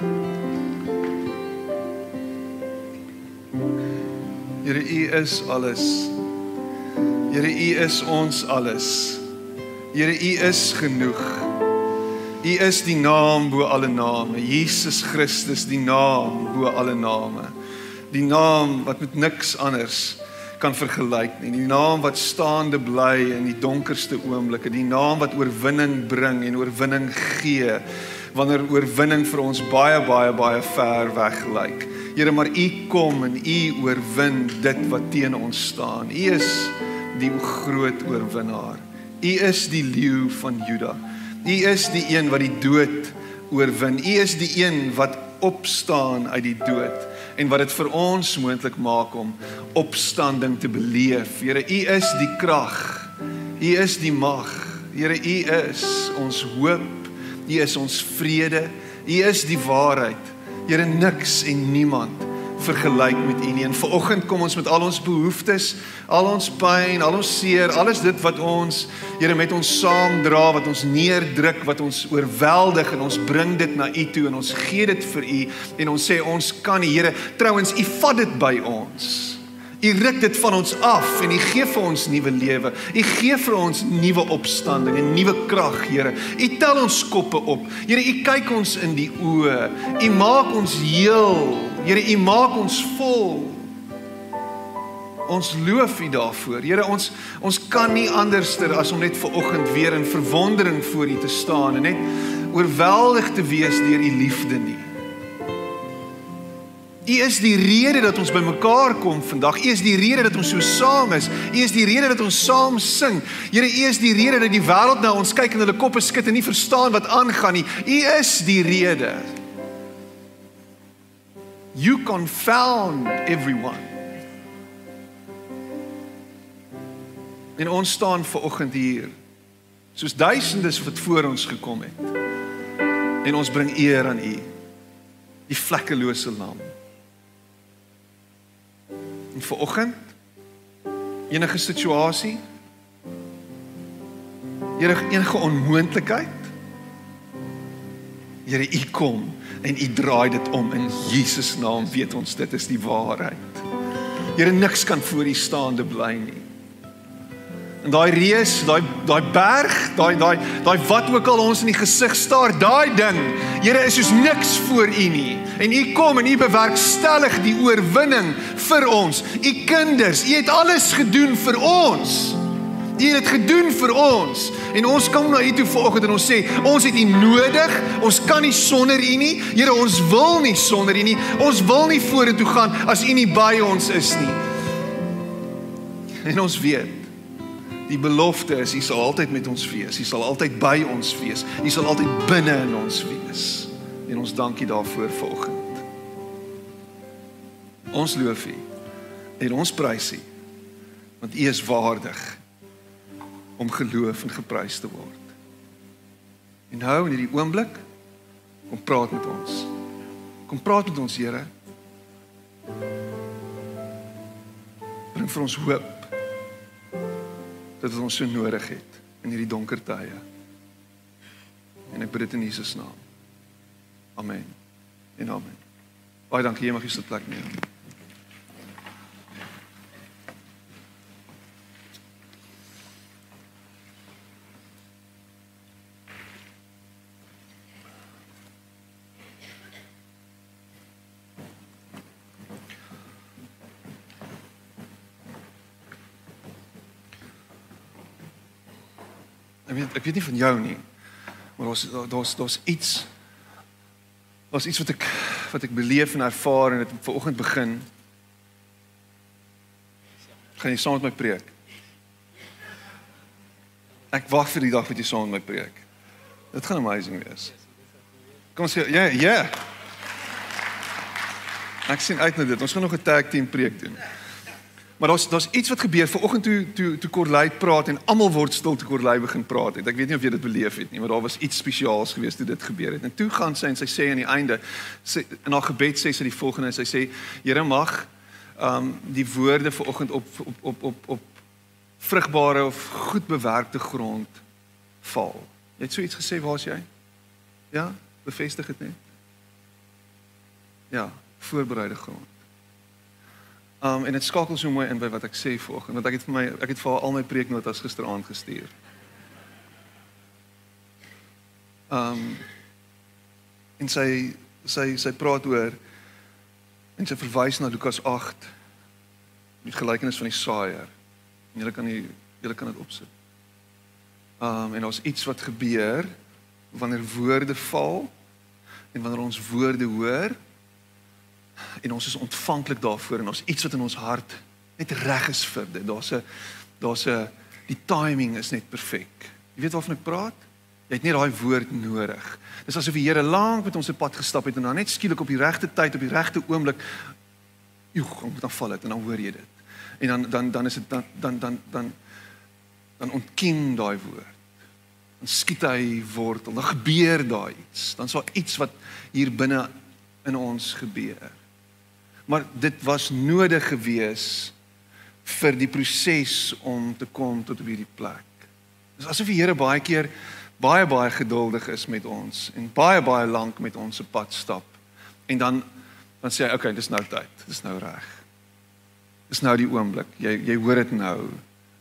Here U is alles. Here U is ons alles. Here U is genoeg. U is die naam bo alle name. Jesus Christus die naam bo alle name. Die naam wat met niks anders kan vergelyk nie. Die naam wat staande bly in die donkerste oomblikke, die naam wat oorwinning bring en oorwinning gee wanneer oorwinning vir ons baie baie baie ver weg lyk. Here, maar U kom en U oorwin dit wat teen ons staan. U is die groot oorwinnaar. U is die leeu van Juda. U is die een wat die dood oorwin. U is die een wat opstaan uit die dood en wat dit vir ons moontlik maak om opstanding te beleef. Here, U is die krag. U is die mag. Here, U is ons hoop. U is ons vrede. U is die waarheid. Here, niks en niemand vergelyk met U nie. En vanoggend kom ons met al ons behoeftes, al ons pyn, al ons seer, alles dit wat ons Here met ons saam dra, wat ons neerdruk, wat ons oorweldig en ons bring dit na U toe en ons gee dit vir U en ons sê ons kan die Here, trouens U vat dit by ons. U ruk dit van ons af en U gee vir ons nuwe lewe. U gee vir ons nuwe opstanding en nuwe krag, Here. U tel ons koppe op. Here, U kyk ons in die oë. U maak ons heel. Here, U maak ons vol. Ons loof U daarvoor. Here, ons ons kan nie anderster as om net ver oggend weer in verwondering voor U te staan en net oorweldig te wees deur U liefde nie. U is die rede dat ons bymekaar kom vandag. U is die rede dat ons so saam is. U is die rede dat ons saam sing. Here, U is die rede dat die wêreld na ons kyk en hulle koppe skud en nie verstaan wat aangaan nie. U is die rede. You confound everyone. En ons staan ver oggend hier soos duisendes wat voor ons gekom het. En ons bring eer aan U. Die vlekkelose lam. En vir oggend? Enige situasie? Enige enige onmoontlikheid? Here u kom en u draai dit om. In Jesus naam weet ons dit is die waarheid. Here niks kan voor u staande bly nie En daai reus, daai daai berg, daai daai daai wat ook al ons in die gesig staar, daai ding, Here is soos niks voor U nie. En U kom en U bewerkstellig die oorwinning vir ons. U kinders, U het alles gedoen vir ons. U het dit gedoen vir ons. En ons kom na U toe vanoggend en ons sê, ons het U nodig. Ons kan nie sonder U nie. Here, ons wil nie sonder U nie. Ons wil nie vorentoe gaan as U nie by ons is nie. En ons weet Die belofte is hy sal altyd met ons wees. Hy sal altyd by ons wees. Hy sal altyd binne in ons wees. En ons dankie daarvoor vanoggend. Ons loof U en ons prys U want U is waardig om geloof en geprys te word. En nou in hierdie oomblik kom praat met ons. Kom praat met ons Here. Bring vir ons hoop dat ons so nodig het in hierdie donker tye. En ek bid dit in Jesus naam. Amen. En amen. Baie dankie, jy mag hier sit plek neem. Weet ek weet nie van jou nie. Maar daar's daar's daar's iets daar's iets wat ek wat ek beleef en ervaar en dit vanoggend begin. Gaan jy saam met my preek? Ek wag vir die dag wat jy saam met my preek. Dit gaan amazing wees. Kom sê ja, ja. Ek sien uit na dit. Ons gaan nog 'n tag team preek doen. Maar daar's daar's iets wat gebeur vanoggend toe toe toe Korlei praat en almal word stil toe Korlei begin praat het. Ek weet nie of jy dit beleef het nie, maar daar was iets spesiaals geweest toe dit gebeur het. En toe gaan sy en sy sê aan die einde sy in haar gebed sê sy die volgende, sy sê Here mag um die woorde vanoggend op op op op op vrugbare of goed bewerkte grond val. Jy het so iets gesê, waar's jy? Ja, bevestig dit net. Ja, voorbereide grond. Um en dit skakel so mooi in by wat ek sê vanoggend want ek het vir my ek het vir al my preeknotas gisteraand gestuur. Um en sy sy sy praat oor en sy verwys na Lukas 8 die gelykenis van die saaier. En julle kan die julle kan dit opsit. Um en daar's iets wat gebeur wanneer woorde val en wanneer ons woorde hoor en ons is ontvanklik daarvoor en ons iets wat in ons hart net reg is vir dit. Daar's 'n daar's 'n die timing is net perfek. Jy weet waarvan ek praat? Jy het net daai woord nodig. Dis asof die Here lank met ons se pad gestap het en dan net skielik op die regte tyd op die regte oomblik joeg, kom dan val dit en dan hoor jy dit. En dan dan dan is dit dan dan dan dan dan ontkiem daai woord. Dan skiet hy wortel. Dan gebeur daar iets. Dan sal iets wat hier binne in ons gebeur maar dit was nodig gewees vir die proses om te kom tot op hierdie plek. Dis asof die Here baie keer baie baie geduldig is met ons en baie baie lank met ons se pad stap. En dan dan sê hy, "Oké, okay, dis nou tyd. Dis nou reg. Dis nou die oomblik. Jy jy hoor dit nou.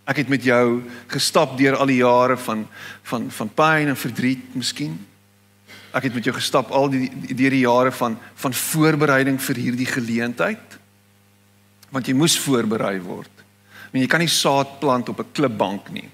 Ek het met jou gestap deur al die jare van van van pyn en verdriet, miskien. Ek het met jou gestap al die deur die jare van van voorbereiding vir hierdie geleentheid. Want jy moes voorberei word. Want jy kan nie saad plant op 'n klipbank nie.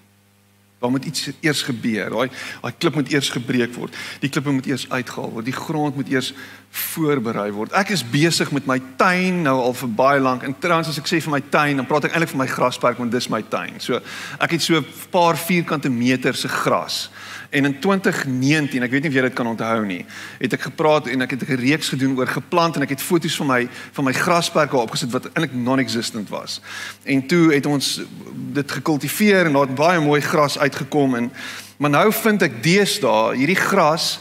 Daar moet iets eers gebeur. Daai daai klip moet eers gebreek word. Die klippe moet eers uitgehaal word. Die grond moet eers voorberei word. Ek is besig met my tuin nou al vir baie lank. En trouens as ek sê vir my tuin, dan praat ek eintlik van my grasperk want dis my tuin. So ek het so 'n paar vierkante meter se gras. En in 2019, ek weet nie of jy dit kan onthou nie, het ek gepraat en ek het 'n reeks gedoen oor geplant en ek het foto's van my van my grasperke opgesit wat eintlik non-existent was. En toe het ons dit gekultiveer en daar het baie mooi gras uitgekom en maar nou vind ek deesdae hierdie gras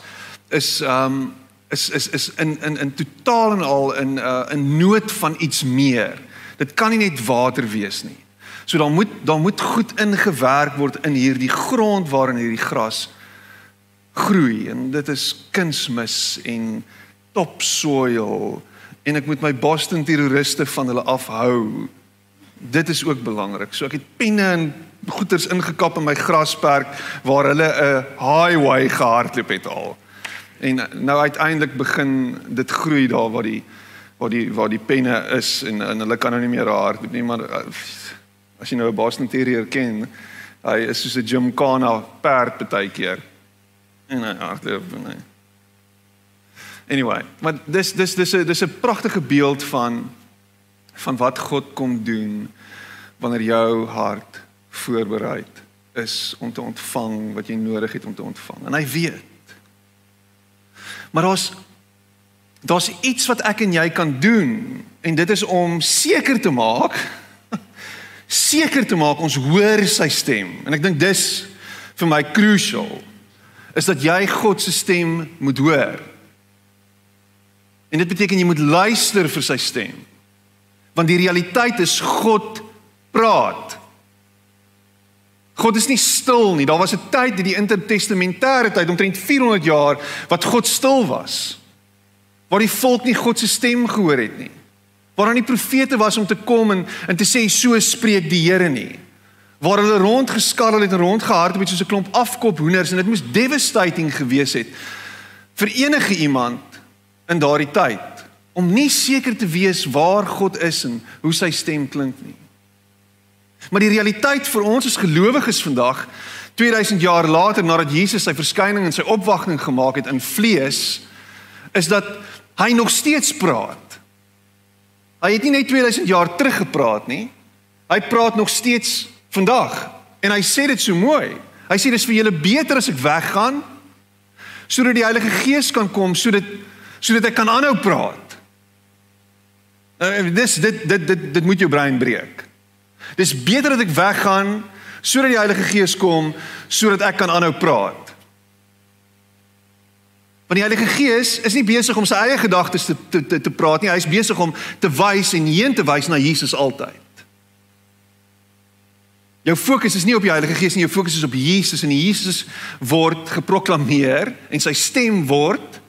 is um is is is in in in totaal en al in uh in nood van iets meer. Dit kan nie net water wees nie. So dan moet dan moet goed ingewerk word in hierdie grond waarin hierdie gras groei en dit is kunsmis en topsoil en ek moet my Boston terroriste van hulle afhou. Dit is ook belangrik. So ek het penne en goeters ingekap in my grasperk waar hulle 'n highway gehardloop het al. En nou uiteindelik begin dit groei daar waar die waar die waar die penne is en en hulle kan nou nie meer hardloop nie maar as jy nou 'n Boston terrier ken, hy is soos 'n Gymkhana perd baie keer. En hy hardloop en hy Anyway, maar dis dis dis 'n dis 'n pragtige beeld van van wat God kom doen wanneer jou hart voorberei is om te ontvang wat jy nodig het om te ontvang. En hy weet. Maar daar's daar's iets wat ek en jy kan doen en dit is om seker te maak seker te maak ons hoor sy stem. En ek dink dis vir my crucial is dat jy God se stem moet hoor. En dit beteken jy moet luister vir sy stem. Want die realiteit is God praat. God is nie stil nie. Daar was 'n tyd in die intertestamentêre tyd omtrent 400 jaar wat God stil was. Waar die volk nie God se stem gehoor het nie. Waar daar nie profete was om te kom en en te sê so spreek die Here nie waar hulle rondgeskarrel het en rondgehardloop het soos 'n klomp afkop hoenders en dit moes devastating gewees het vir enige iemand in daardie tyd om nie seker te wees waar God is en hoe sy stem klink nie. Maar die realiteit vir ons as gelowiges vandag 2000 jaar later nadat Jesus sy verskyning en sy opwagting gemaak het in vlees is dat hy nog steeds praat. Hy het nie net 2000 jaar terug gepraat nie. Hy praat nog steeds vandag. En hy sê dit so mooi. Hy sê dis vir julle beter as ek weggaan sodat die Heilige Gees kan kom sodat sodat ek kan aanhou praat. Uh, dis dit dit dit dit moet jou brein breek. Dis beter dat ek weggaan sodat die Heilige Gees kom sodat ek kan aanhou praat. Want die Heilige Gees is nie besig om sy eie gedagtes te te te, te praat nie. Hy is besig om te wys en heen te wys na Jesus altyd. Jou fokus is nie op die Heilige Gees nie, jou fokus is op Jesus en Jesus word geproklaameer en sy stem word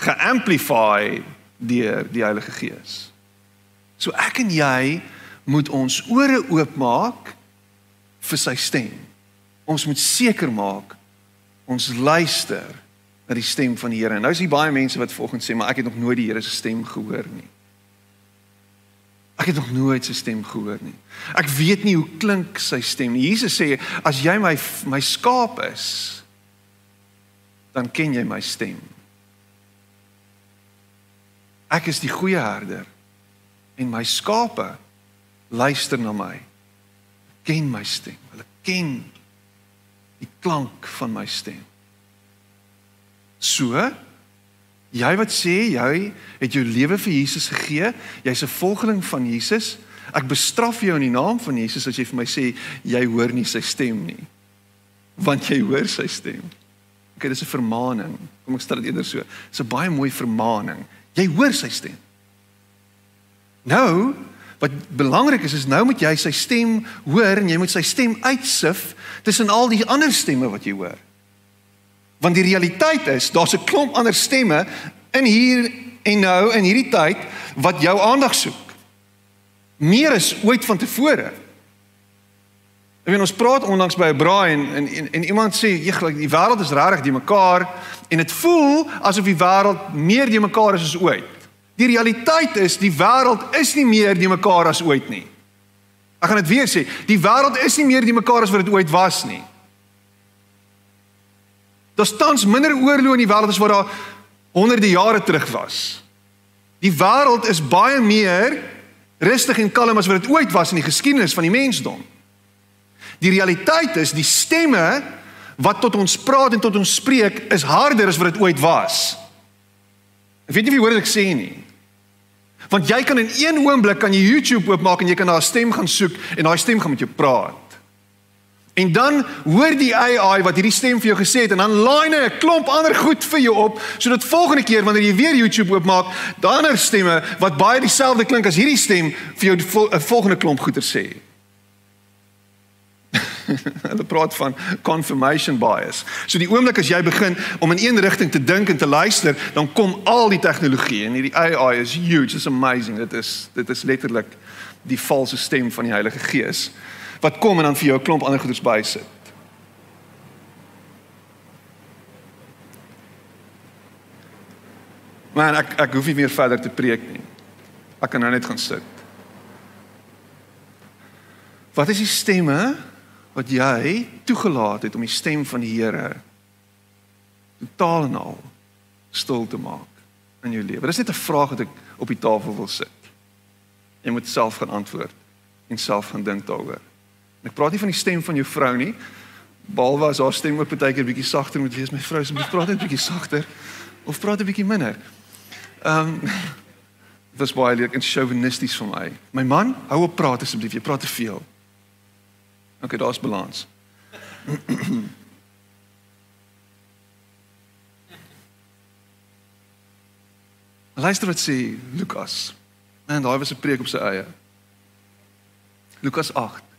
geamplify deur die Heilige Gees. So ek en jy moet ons ore oopmaak vir sy stem. Ons moet seker maak ons luister na die stem van die Here. Nou is hier baie mense wat volgens sê, maar ek het nog nooit die Here se stem gehoor nie. Ek het nog nooit sy stem gehoor nie. Ek weet nie hoe klink sy stem nie. Jesus sê as jy my my skaap is, dan ken jy my stem. Ek is die goeie herder en my skape luister na my. Ken my stem. Hulle ken die klank van my stem. So, jy wat sê jy het jou lewe vir Jesus gegee, jy's 'n volgeling van Jesus, ek bestraf jou in die naam van Jesus as jy vir my sê jy hoor nie sy stem nie. Want jy hoor sy stem. OK, dis 'n vermaaning. Kom ek stel dit eerder so. Dis 'n baie mooi vermaaning. Jy hoor sy stem. Nou, wat belangrik is is nou moet jy sy stem hoor en jy moet sy stem uitsif tussen al die ander stemme wat jy hoor. Want die realiteit is, daar's 'n klomp ander stemme in hier en nou in hierdie tyd wat jou aandag soek. Meer as ooit vantevore. Ek weet ons praat onlangs by 'n braai en, en en en iemand sê, "Jeglik, die wêreld is regtig die mekaar en dit voel asof die wêreld meer die mekaar is as ooit." Die realiteit is die wêreld is nie meer die mekaar as ooit nie. Ek gaan dit weer sê, die wêreld is nie meer die mekaar as wat dit ooit was nie. Daar's tans minder oorloë in die wêreld as wat daar honderde jare terug was. Die wêreld is baie meer rustig en kalm as wat dit ooit was in die geskiedenis van die mensdom. Die realiteit is die stemme wat tot ons praat en tot ons spreek is harder as wat dit ooit was. Ek weet nie of jy hoor wat ek sê nie. Want jy kan in een oomblik kan jy YouTube oopmaak en jy kan na 'n stem gaan soek en daai stem gaan met jou praat. En dan hoor die AI wat hierdie stem vir jou gesê het en dan laai hy 'n klomp ander goed vir jou op sodat volgende keer wanneer jy weer YouTube oopmaak, ander stemme wat baie dieselfde klink as hierdie stem vir jou 'n vol, volgende klomp goeie sê. Hulle praat van confirmation bias. So die oomblik as jy begin om in een rigting te dink en te luister, dan kom al die tegnologie en hierdie AI is huge, it's amazing. Dit is dit is letterlik die valse stem van die Heilige Gees wat kom en dan vir jou 'n klomp ander goeders bysit. Maar ek ek hoef nie meer verder te preek nie. Ek kan nou net gaan sit. Wat is die stemme wat jy toegelaat het om die stem van die Here totaal en al stil te maak in jou lewe? Dis net 'n vraag wat ek op die tafel wil sit. Jy moet self gaan antwoord en self gaan dink daaroor. Ek praat nie van die stem van jou vrou nie. Behalwe as haar stem ook baie keer bietjie sagter moet wees. My vrou se moet praat net bietjie sagter of praat 'n bietjie minder. Ehm um, Dit was baie lekker en chauvinisties vir my. My man, hou op praat asseblief. Jy praat te veel. OK, daar's balans. Luister wat sê Lukas. En daai was 'n preek op sy eie. Lukas 8.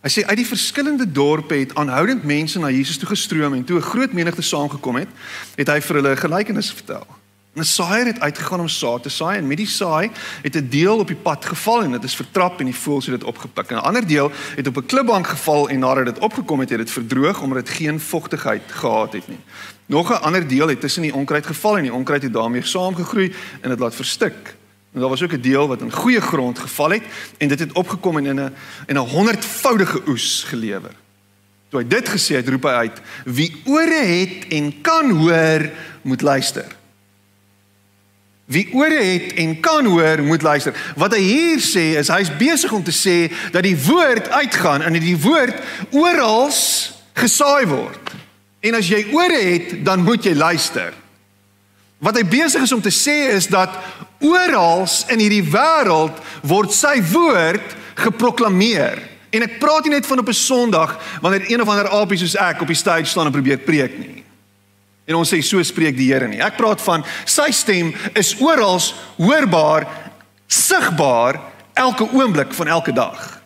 Hy sê uit die verskillende dorpe het aanhoudend mense na Jesus toe gestroom en toe 'n groot menigte saamgekom het, het hy vir hulle 'n gelykenis vertel. 'n Saaier het uitgegaan om saad te saai en met die saai het 'n deel op die pad geval en dit is vertrap en die voëls het dit opgepik. 'n ander deel het op 'n klipbank geval en nadat dit opgekom het, het dit verdroog omdat dit geen vogtigheid gehad het nie. Nog 'n ander deel het tussen die onkruid geval en die onkruid het daarmee saamgegroei en dit laat verstik. En daar was ook 'n deel wat in goeie grond geval het en dit het opgekom en in 'n en 'n honderdvoudige oes gelewer. Toe hy dit gesê het, roep hy uit: "Wie ore het en kan hoor, moet luister." Wie ore het en kan hoor, moet luister. Wat hy hier sê is hy's besig om te sê dat die woord uitgaan en dat die woord oral gesaai word. En as jy ore het, dan moet jy luister. Wat hy besig is om te sê is dat oral in hierdie wêreld word sy woord geproklaameer. En ek praat nie net van op 'n Sondag wanneer een of ander aapie soos ek op die stage staan en probeer preek nie. En ons sê so spreek die Here nie. Ek praat van sy stem is oral hoorbaar, sigbaar elke oomblik van elke dag.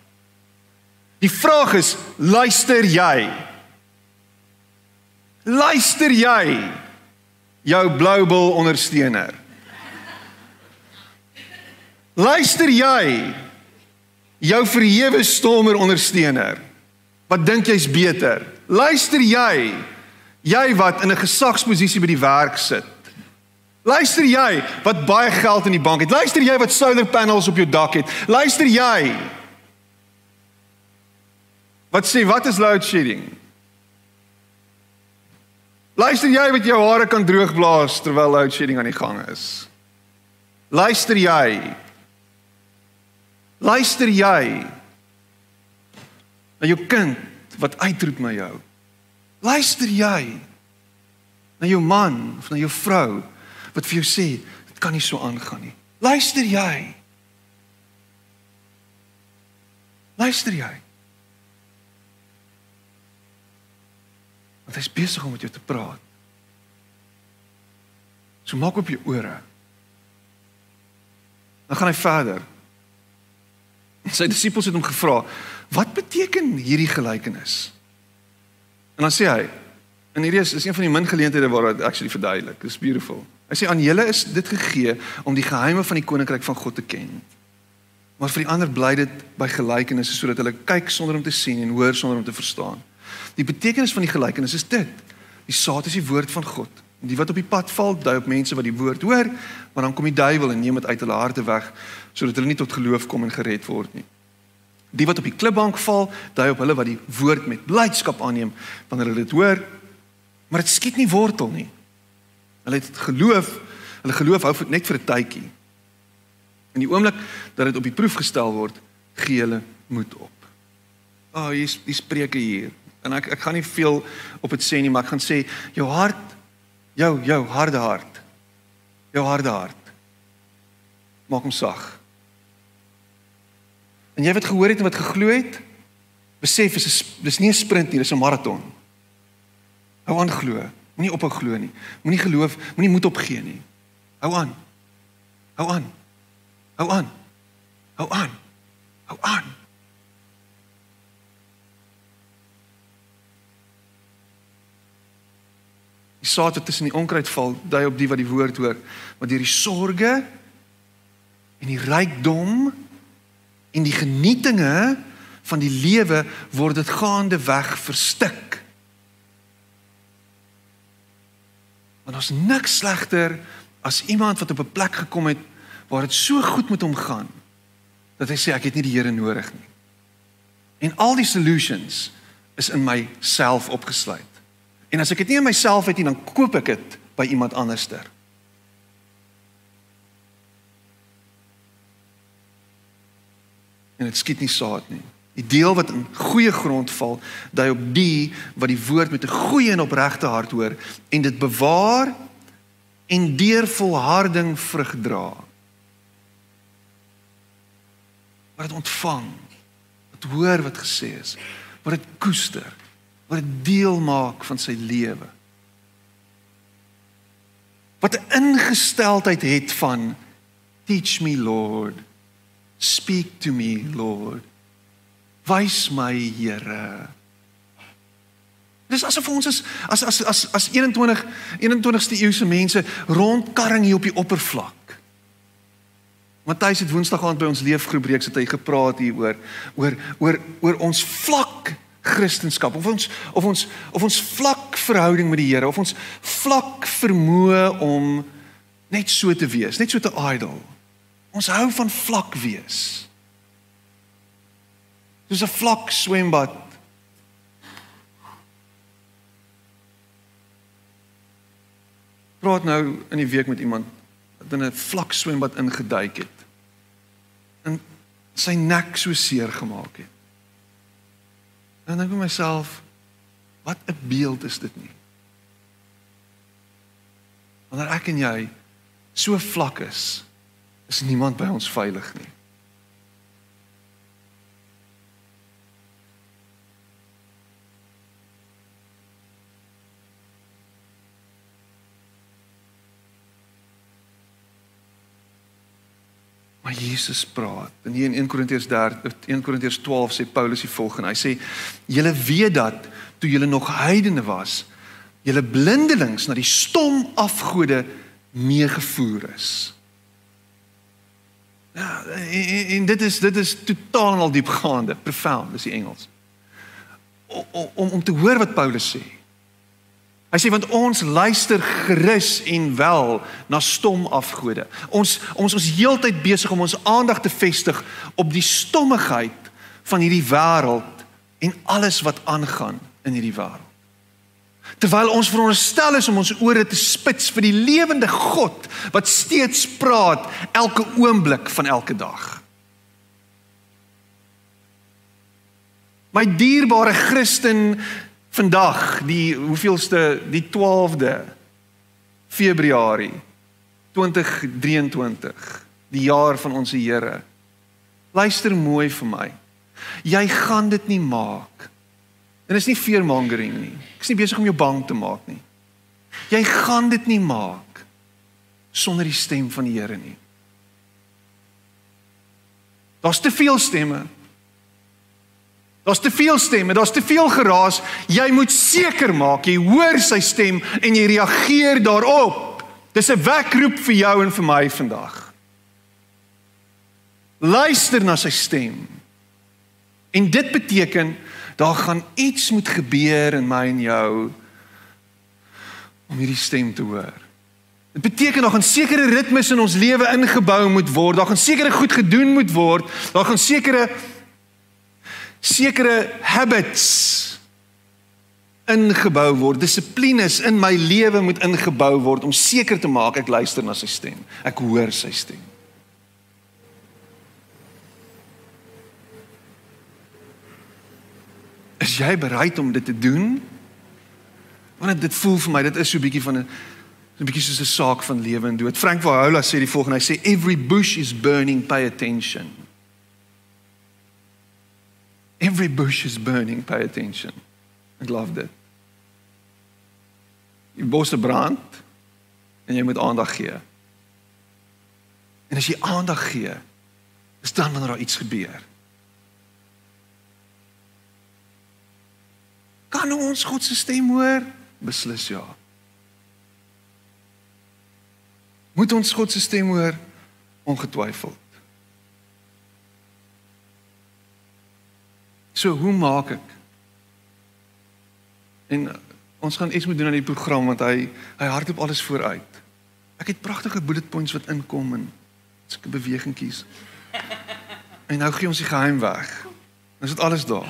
Die vraag is, luister jy? Luister jy? jou bloubil ondersteuner. Luister jy jou verhewe stormer ondersteuner. Wat dink jy's beter? Luister jy jy wat in 'n gesagsposisie by die werk sit. Luister jy wat baie geld in die bank het. Luister jy wat solar panels op jou dak het. Luister jy Wat sê wat is load shedding? Luister jy wat jou hare kan droogblaas terwyl load shedding aan die gang is? Luister jy? Luister jy na jou kind wat uitroep na jou? Luister jy na jou man of na jou vrou wat vir jou sê dit kan nie so aangaan nie? Luister jy? Luister jy? Want hy's besig om met jou te praat. So maak op jou ore. Dan gaan hy verder. Sy disippels het hom gevra, "Wat beteken hierdie gelykenis?" En dan sê hy, en hierdie is, is een van die min geleenthede waar dit actually verduidelik. It's beautiful. Hy sê aan julle is dit gegee om die geheime van die koninkryk van God te ken. Maar vir die ander bly dit by gelykenisse sodat hulle kyk sonder om te sien en hoor sonder om te verstaan. Die betekenis van die gelykenis is dit. Die saad is die woord van God. Die wat op die pad val, dui op mense wat die woord hoor, maar dan kom die duiwel en neem dit uit hulle harte weg sodat hulle nie tot geloof kom en gered word nie. Die wat op die klipbank val, dui op hulle wat die woord met blydskap aanneem wanneer hulle dit hoor, maar dit skiet nie wortel nie. Hulle het geloof, hulle geloof hou net vir 'n tydjie. In die oomblik dat dit op die proef gestel word, gee hulle moed op. Ah, oh, hier is die spreuke hier. En ek ek gaan nie veel op dit sê nie, maar ek gaan sê jou hart jou jou harde hart. Jou harde hart. Maak hom sag. En jy wat gehoor het en wat geglo het, besef is dis nie 'n sprint nie, dis 'n maraton. Hou aan glo. Moenie ophou glo nie. Moenie geloof, moenie moed opgee nie. Hou aan. Hou aan. Hou aan. Hou aan. Hou aan. Die saad wat tussen die onkruid val, dui op die wat die woord hoor, want deur die sorge en die rykdom en die genietinge van die lewe word dit gaande weg verstik. Want ons niks slegter as iemand wat op 'n plek gekom het waar dit so goed met hom gaan dat hy sê ek het nie die Here nodig nie. En al die solutions is in myself opgesluit. En as ek dit nie in myself het nie, dan koop ek dit by iemand anderster. En dit skiet nie saad nie. Die deel wat in goeie grond val, dui op die wat die woord met 'n goeie en opregte hart hoor en dit bewaar en deur volharding vrug dra. Wat ontvang, wat hoor wat gesê is, wat dit koester wat 'n deel maak van sy lewe. Wat 'n ingesteldheid het van teach me Lord, speak to me Lord. Wys my Here. Dis asof ons is as as as as 21 21ste eeuse mense rondkarring hier op die oppervlak. Matthys het Woensdag aand by ons leefgroep reeks het hy gepraat hier oor oor oor oor ons vlak Christendom of ons of ons of ons vlak verhouding met die Here of ons vlak vermoë om net so te wees, net so te idol. Ons hou van vlak wees. Dis 'n vlak swembad. Praat nou in die week met iemand wat in 'n vlak swembad ingeduik het. En sy nek so seer gemaak het. Dan dink ek myself, wat 'n beeld is dit nie? Wanneer ek en jy so vlak is, is niemand by ons veilig nie. Maar Jesus praat. En hier in 1 Korintiërs 13 1 Korintiërs 12 sê Paulus die volgende. Hy sê: "Julle weet dat toe julle nog heidene was, julle blindelings na die stom afgode meegevoer is. Ja, en, en dit is dit is totaal en al diepgaande, profound, dis die Engels. Om om te hoor wat Paulus sê. Hy sê want ons luister gerus en wel na stom afgode. Ons ons ons heeltyd besig om ons aandag te vestig op die stommigheid van hierdie wêreld en alles wat aangaan in hierdie wêreld. Terwyl ons veronderstel is om ons ore te spits vir die lewende God wat steeds praat elke oomblik van elke dag. My dierbare Christen vandag, die hoeveelste die 12de Februarie 2023, die jaar van ons Here. Luister mooi vir my. Jy gaan dit nie maak En is nie fearmongering nie. Ek is nie besig om jou bang te maak nie. Jy gaan dit nie maak sonder die stem van die Here nie. Daar's te veel stemme. Daar's te veel stemme, daar's te veel geraas. Jy moet seker maak jy hoor sy stem en jy reageer daarop. Dis 'n wekroep vir jou en vir my vandag. Luister na sy stem. En dit beteken daar gaan iets moet gebeur in my en jou om hierdie stem te hoor. Dit beteken daar gaan sekere ritmes in ons lewe ingebou moet word. Daar gaan sekere goed gedoen moet word. Daar gaan sekere sekere habits ingebou word. Dissiplines in my lewe moet ingebou word om seker te maak ek luister na sy stem. Ek hoor sy stem. Is jy bereid om dit te doen? Want dit voel vir my dit is so 'n bietjie van 'n 'n bietjie soos 'n saak van lewe en dood. Frank Vahola sê die volgende, hy sê every bush is burning, pay attention. Every bush is burning, pay attention. I love that. Die bosse brand en jy moet aandag gee. En as jy aandag gee, is dan wanneer daar iets gebeur. Kan ons God se stem hoor? Beslis ja. Moet ons God se stem hoor? Ongetwyfeld. So hoe maak ek? En ons gaan iets moet doen aan die program want hy hy hardloop alles vooruit. Ek het pragtige bullet points wat inkom en sulke bewegingkies. En nou gee ons die geheim weg. Ons het alles daar.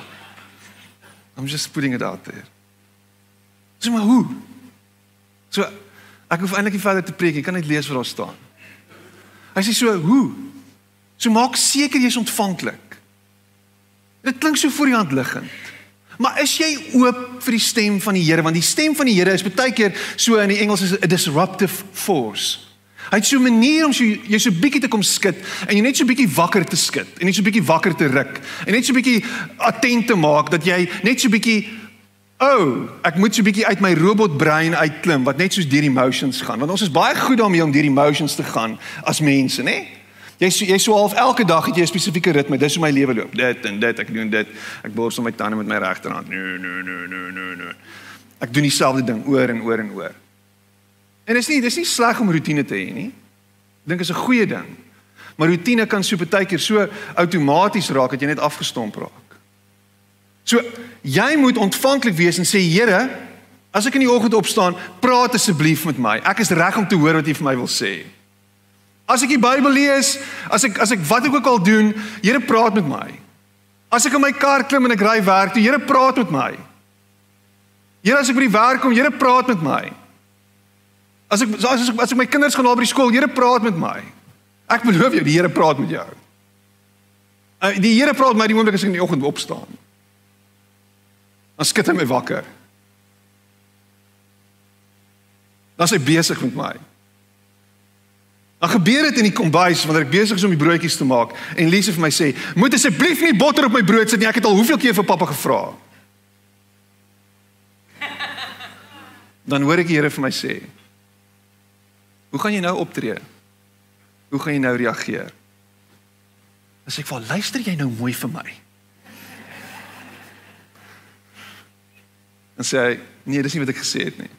I'm just putting it out there. So maar hoe? So ek hoef eintlik nie verder te preek nie, kan net lees wat daar staan. Hy sê so hoe? So maak seker jy's ontvanklik. Dit klink so voor die hand liggend. Maar is jy oop vir die stem van die Here want die stem van die Here is baie keer so in die Engels is 'n disruptive force. Hy het so 'n manier om so jy so bietjie te kom skud en jy net so bietjie wakker te skud en net so bietjie wakker te ruk en net so bietjie attent te maak dat jy net so bietjie o, oh, ek moet so bietjie uit my robotbrein uitklim wat net soos deur die emotions gaan want ons is baie goed daarmee om deur die emotions te gaan as mense, né? Jy so, jy so half elke dag het jy 'n spesifieke ritme. Dis hoe my lewe loop. Dit en dit, ek doen dit. Ek borsel my tande met my regterhand. Nee, nee, nee, nee, nee, nee. Ek doen dieselfde ding oor en oor en oor. En dis nie dis nie sleg om rotine te hê nie. Ek dink is 'n goeie ding. Maar rotine kan so baie keer so outomaties raak dat jy net afgestomp raak. So jy moet ontvanklik wees en sê Here, as ek in die oggend opstaan, praat asseblief met my. Ek is reg om te hoor wat U vir my wil sê. As ek die Bybel lees, as ek as ek wat ek ook al doen, Here praat met my. As ek in my kar klim en ek ry werk toe, Here praat met my. Here as ek by die werk kom, Here praat met my. As ek as ek as ek my kinders gaan haal by die skool, Here praat met my. Ek beloof jou, die Here praat met jou. Uh, die Here praat met my die oomblik as ek in die oggend opstaan. Dan skud hy my wakker. Dan is hy besig met my. Dan gebeur dit in die kombuis wanneer ek besig is om die broodjies te maak en Lise vir my sê, "Moet asseblief nie botter op my brood sit nie. Ek het al hoeveel keer vir pappa gevra." Dan hoor ek die Here vir my sê, Hoe gaan jy nou optree? Hoe gaan jy nou reageer? As ek vir luister jy nou mooi vir my. En sê hy, nee, dis nie wat ek gesê het nie.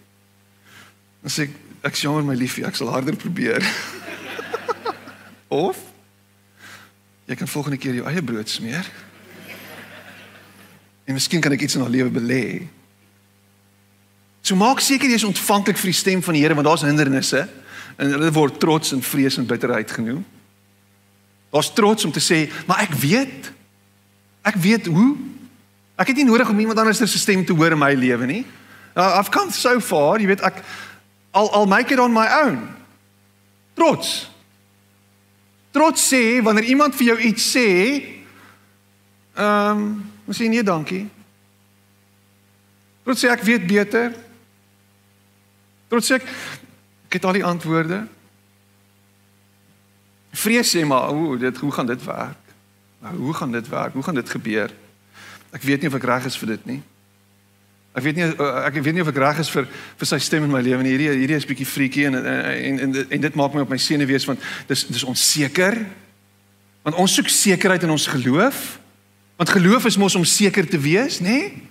Dan sê ek ek jammer my liefie, ek sal harder probeer. of jy kan volgende keer jou eie brood smeer. En miskien kan ek iets in haar lewe belê. So maak seker jy is ontvanklik vir die stem van die Here want daar's hindernisse en hulle word trots en vrees en bitterheid genoem. Daar's trots om te sê, maar ek weet ek weet hoe ek het nie nodig om iemand anders se stem te hoor in my lewe nie. Uh, I've come so far, jy weet ek I'll I'll make it on my own. Trots. Trots sê wanneer iemand vir jou iets sê, ehm, um, ons sê nee, dankie. Trots sê ek weet beter. Trots sê ek ek het al die antwoorde. Vrees sê maar, o, dit hoe gaan dit werk? Nou, hoe gaan dit werk? Hoe gaan dit gebeur? Ek weet nie of ek reg is vir dit nie. Ek weet nie eh, ek weet nie of ek reg is vir vir sy stem in my lewe nie. Hierdie hierdie is bietjie freaky en en en en dit maak my op my senuwees want dis dis onseker. Want ons soek sekerheid in ons geloof. Want geloof is mos om seker te wees, nê? Nee?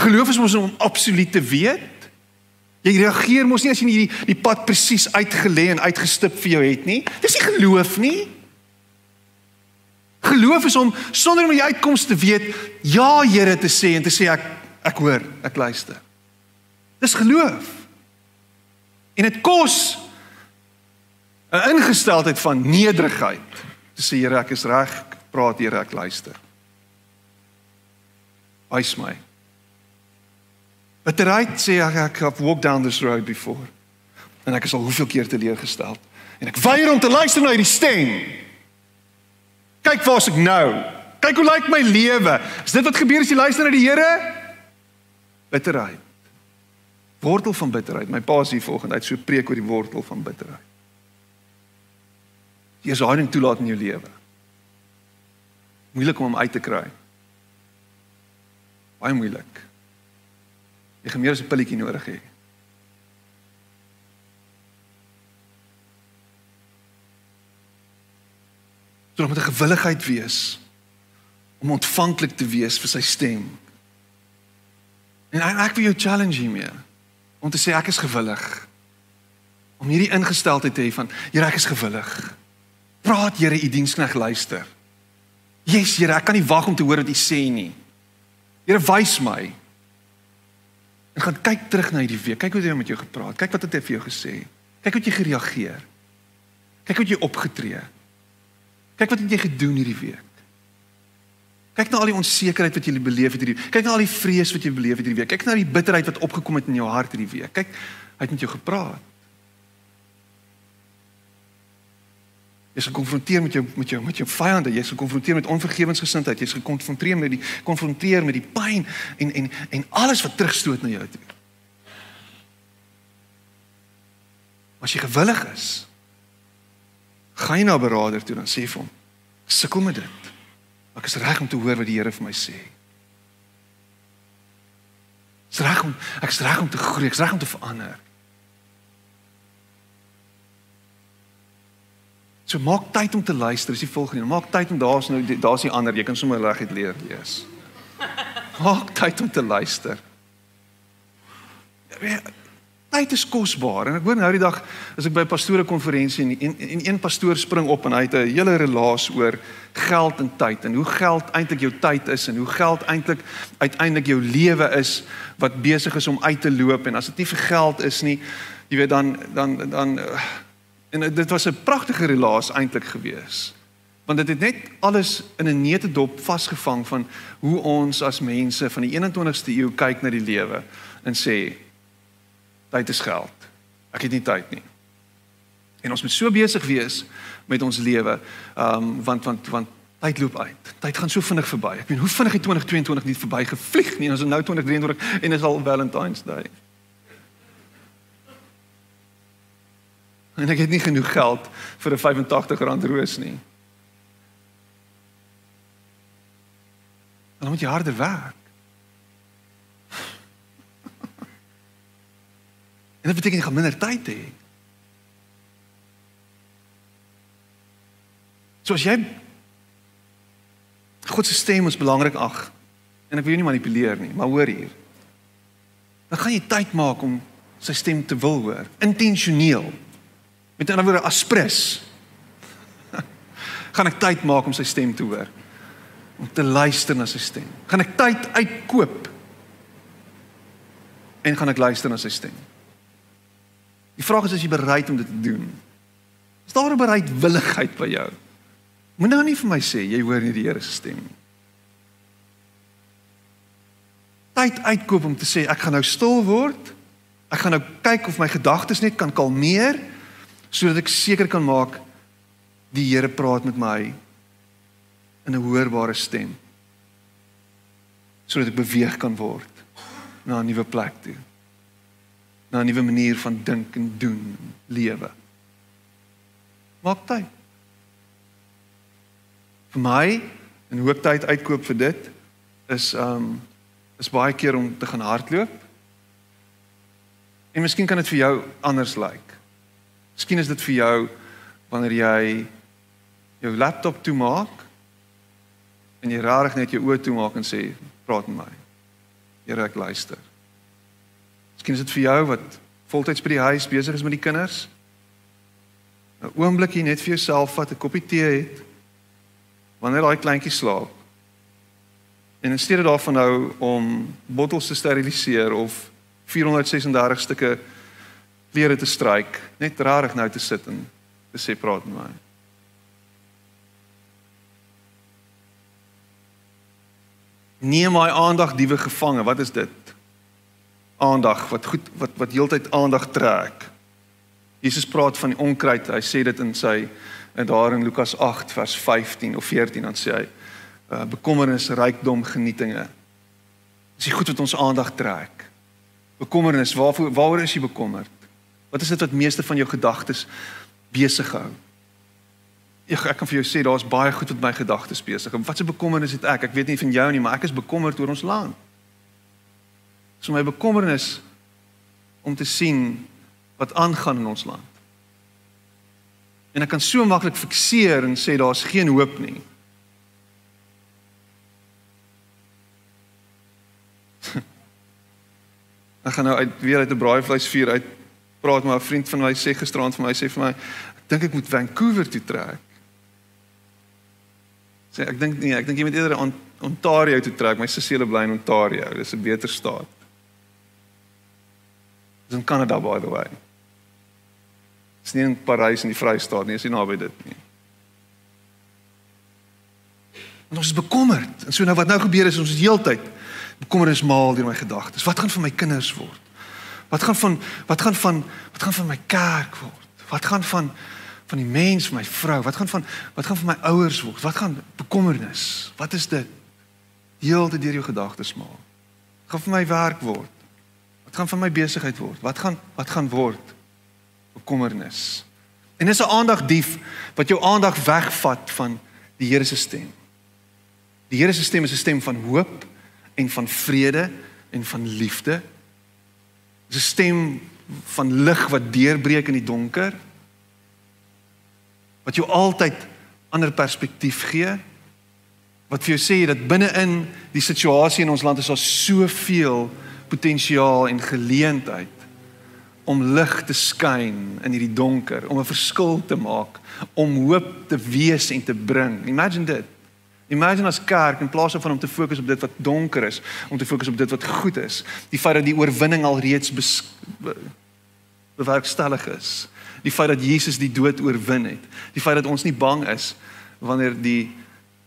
Geloof is mos om absoluut te weet. Jy reageer mos nie as jy nie die die pad presies uitgelê en uitgestip vir jou het nie. Dis nie geloof nie. Geloof is om sonder om die uitkoms te weet, ja Here te sê en te sê ek Ek hoor, ek luister. Dis geloof. En dit kos 'n ingesteldheid van nederigheid. Te sê Here, ek is reg, ek praat Here, ek luister. Wys my. Bitterheid sê ek ek have walked down this road before. En ek is al hoeveel keer teleurgestel en ek weier om te luister na hierdie stem. Kyk waar's ek nou. Kyk hoe lyk my lewe. Is dit wat gebeur as jy luister na die Here? Bitterheid. Wortel van bitterheid. My pa sê volgende uit so preek oor die wortel van bitterheid. Jy is haaring toelaat in jou lewe. Moeilik om hom uit te kry. Baie moeilik. Jy gaan meer as 'n pilletjie nodig hê. Jy moet 'n gewilligheid wees om ontvanklik te wees vir sy stem, En ek, wil jou challenge hiermee om te sê ek is gewillig om hierdie ingesteldheid te hê van Here ek is gewillig. Praat Here, u dienskneg luister. Yes Here, ek kan nie wag om te hoor wat u sê nie. Here wys my. En gaan kyk terug na hierdie week. Kyk hoe het hy met jou gepraat. Kyk wat het hy vir jou gesê. Kyk hoe jy gereageer. Kyk hoe jy opgetree. Kyk wat het jy gedoen hierdie week. Kyk na al die onsekerheid wat jy beleef het hierdie. Kyk na al die vrees wat jy beleef het hierdie week. Kyk na die bitterheid wat opgekom het in jou hart hierdie week. Kyk, hy het met jou gepraat. Jy is gekonfronteer met jou met jou met jou vyande, jy is gekonfronteer met onvergewensgesindheid, jy is gekonfronteer met die konfronteer met die pyn en en en alles wat terugstoot na jou toe. As jy gewillig is, gaan jy na 'n beraader toe dan sê vir hom, sukkel met dit. Ek is reg om te hoor wat die Here vir my sê. Ek is reg om ek is reg om te groei, ek is reg om te verander. So maak tyd om te luister, is die volgende. Maak tyd om daar's nou daar's die ander, jy kan sommer reg uit leer lees. Maak tyd om te luister. Tyd is kosbaar en ek hoor nou die dag as ek by 'n pastoore konferensie en, en en een pastoor spring op en hy het 'n hele relaas oor geld en tyd en hoe geld eintlik jou tyd is en hoe geld eintlik uiteindelik jou lewe is wat besig is om uit te loop en as dit nie vir geld is nie jy weet dan dan dan en dit was 'n pragtige relaas eintlik gewees. Want dit het net alles in 'n neete dop vasgevang van hoe ons as mense van die 21ste eeu kyk na die lewe en sê tyd is geld. Ek het nie tyd nie. En ons moet so besig wees met ons lewe, ehm um, want want want tyd loop uit. Tyd gaan so vinnig verby. Ek meen, hoe vinnig het 2022 nie verby gevlieg nie. Ons is nou 2023 en is al Valentine's Day. En ek het nie genoeg geld vir 'n 85 rand roos nie. Dan moet jy harder werk. En dit beteken jy gaan minder tyd hê. So as jy God se stem is belangrik ag. En ek wil jou nie manipuleer nie, maar hoor hier. Dan gaan jy tyd maak om sy stem te wil hoor, intentioneel. Met ander woorde, aspres. gaan ek tyd maak om sy stem te hoor. Om te luister na sy stem. Gaan ek tyd uitkoop en gaan ek luister na sy stem. Die vraag is as jy bereid om dit te doen. Is daar 'n bereidwilligheid by jou? Moenie nou nie vir my sê jy hoor nie die Here se stem nie. Tyd uitkoop om te sê ek gaan nou stil word. Ek gaan nou kyk of my gedagtes net kan kalmeer sodat ek seker kan maak die Here praat met my in 'n hoorbare stem. Sodat ek beweeg kan word na 'n nuwe plek toe. Na 'n nuwe manier van dink en doen, lewe. Maak tyd. Vir my en hoop tyd uitkoop vir dit is um is baie keer om te gaan hardloop. En miskien kan dit vir jou anders lyk. Like. Miskien is dit vir jou wanneer jy jou laptop toemaak en jy rarig net jou oë toemaak en sê praat met my. Here ek luister. Miskien is dit vir jou wat voltyds by die huis besig is met die kinders. 'n Oombliekie net vir jouself vat 'n koppie tee het wanneer daai kleintjie slaap. En in steede daarvan nou om bottels te steriliseer of 436 stukke klere te stryk, net rarig nou te sit en te sê praat met my. neem my aandag diewe gevange. Wat is dit? Aandag wat goed wat wat heeltyd aandag trek. Jesus praat van die onkruid. Hy sê dit in sy in daar in Lukas 8 vers 15 of 14 dan sê hy uh, bekommernis, rykdom, genietinge. Dis die goed wat ons aandag trek. Bekommernis, waarvoor waaroor is jy bekommerd? Wat is dit wat meeste van jou gedagtes besig hou? Ek ek kan vir jou sê daar's baie goed wat my gedagtes besig. Wat 'n bekommernis het ek? Ek weet nie van jou nie, maar ek is bekommerd oor ons land. So my bekommernis om te sien wat aangaan in ons land. En ek kan so maklik fikseer en sê daar's geen hoop nie. ek gaan nou uit weer uit 'n braaivleisvuur uit praat met 'n vriend van my sê gisterand vir my sê vir my ek dink ek moet Vancouver toe trek. Sê ek dink nee, ek dink jy moet eerder aan Ontario toe trek. My sussie hulle bly in Ontario. Dis 'n beter staat. Dis in Kanada by the way. Dis nie in Parys in die Vrystaat nie, is nie naby dit nie. En ons is bekommerd. En so nou wat nou gebeur is ons is heeltyd bekommernis maal deur my gedagtes. Wat gaan van my kinders word? Wat gaan van wat gaan van wat gaan van my kerk word? Wat gaan van van die mens my vrou? Wat gaan van wat gaan van my ouers word? Wat gaan bekommernis? Wat is dit? Heeltyd deur jou gedagtes maal. Gaan van my werk word? Wat gaan van my besigheid word? Wat gaan wat gaan word? Bekommernis. En dis 'n aandagdief wat jou aandag wegvat van die Here se stem. Die Here se stem is 'n stem van hoop en van vrede en van liefde. Dis 'n stem van lig wat deurbreek in die donker wat jou altyd ander perspektief gee. Wat vir jou sê dat binne-in die situasie in ons land is daar soveel potensiaal en geleentheid om lig te skyn in hierdie donker, om 'n verskil te maak, om hoop te wees en te bring. Imagine dit. Imagine as kerk in plaas van om te fokus op dit wat donker is, om te fokus op dit wat goed is. Die feit dat die oorwinning al reeds bewerkstellig is die feit dat Jesus die dood oorwin het, die feit dat ons nie bang is wanneer die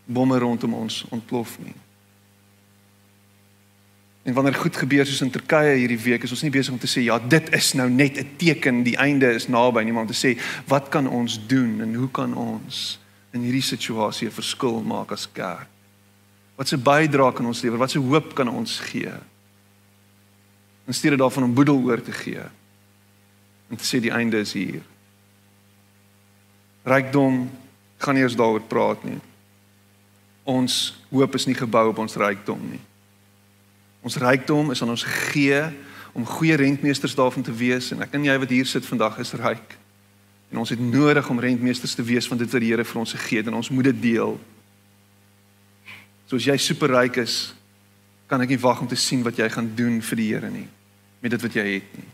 bomme rondom ons ontplof nie. En wanneer goed gebeur soos in Turkye hierdie week, is ons nie besig om te sê ja, dit is nou net 'n teken, die einde is naby nie, maar om te sê wat kan ons doen en hoe kan ons in hierdie situasie 'n verskil maak as kerk? Wat se bydrae kan ons lewer? Wat se hoop kan ons gee? In steede daarvan om boedel oor te gee en te sê die einde is hier. Rykdom gaan nie eens daaroor praat nie. Ons hoop is nie gebou op ons rykdom nie. Ons rykdom is aan ons gegee om goeie rentmeesters daarvan te wees en ek en jy wat hier sit vandag is ryk. En ons het nodig om rentmeesters te wees van dit wat die Here vir ons gegee het en ons moet dit deel. Soos jy superryk is, kan ek nie wag om te sien wat jy gaan doen vir die Here nie met dit wat jy het nie.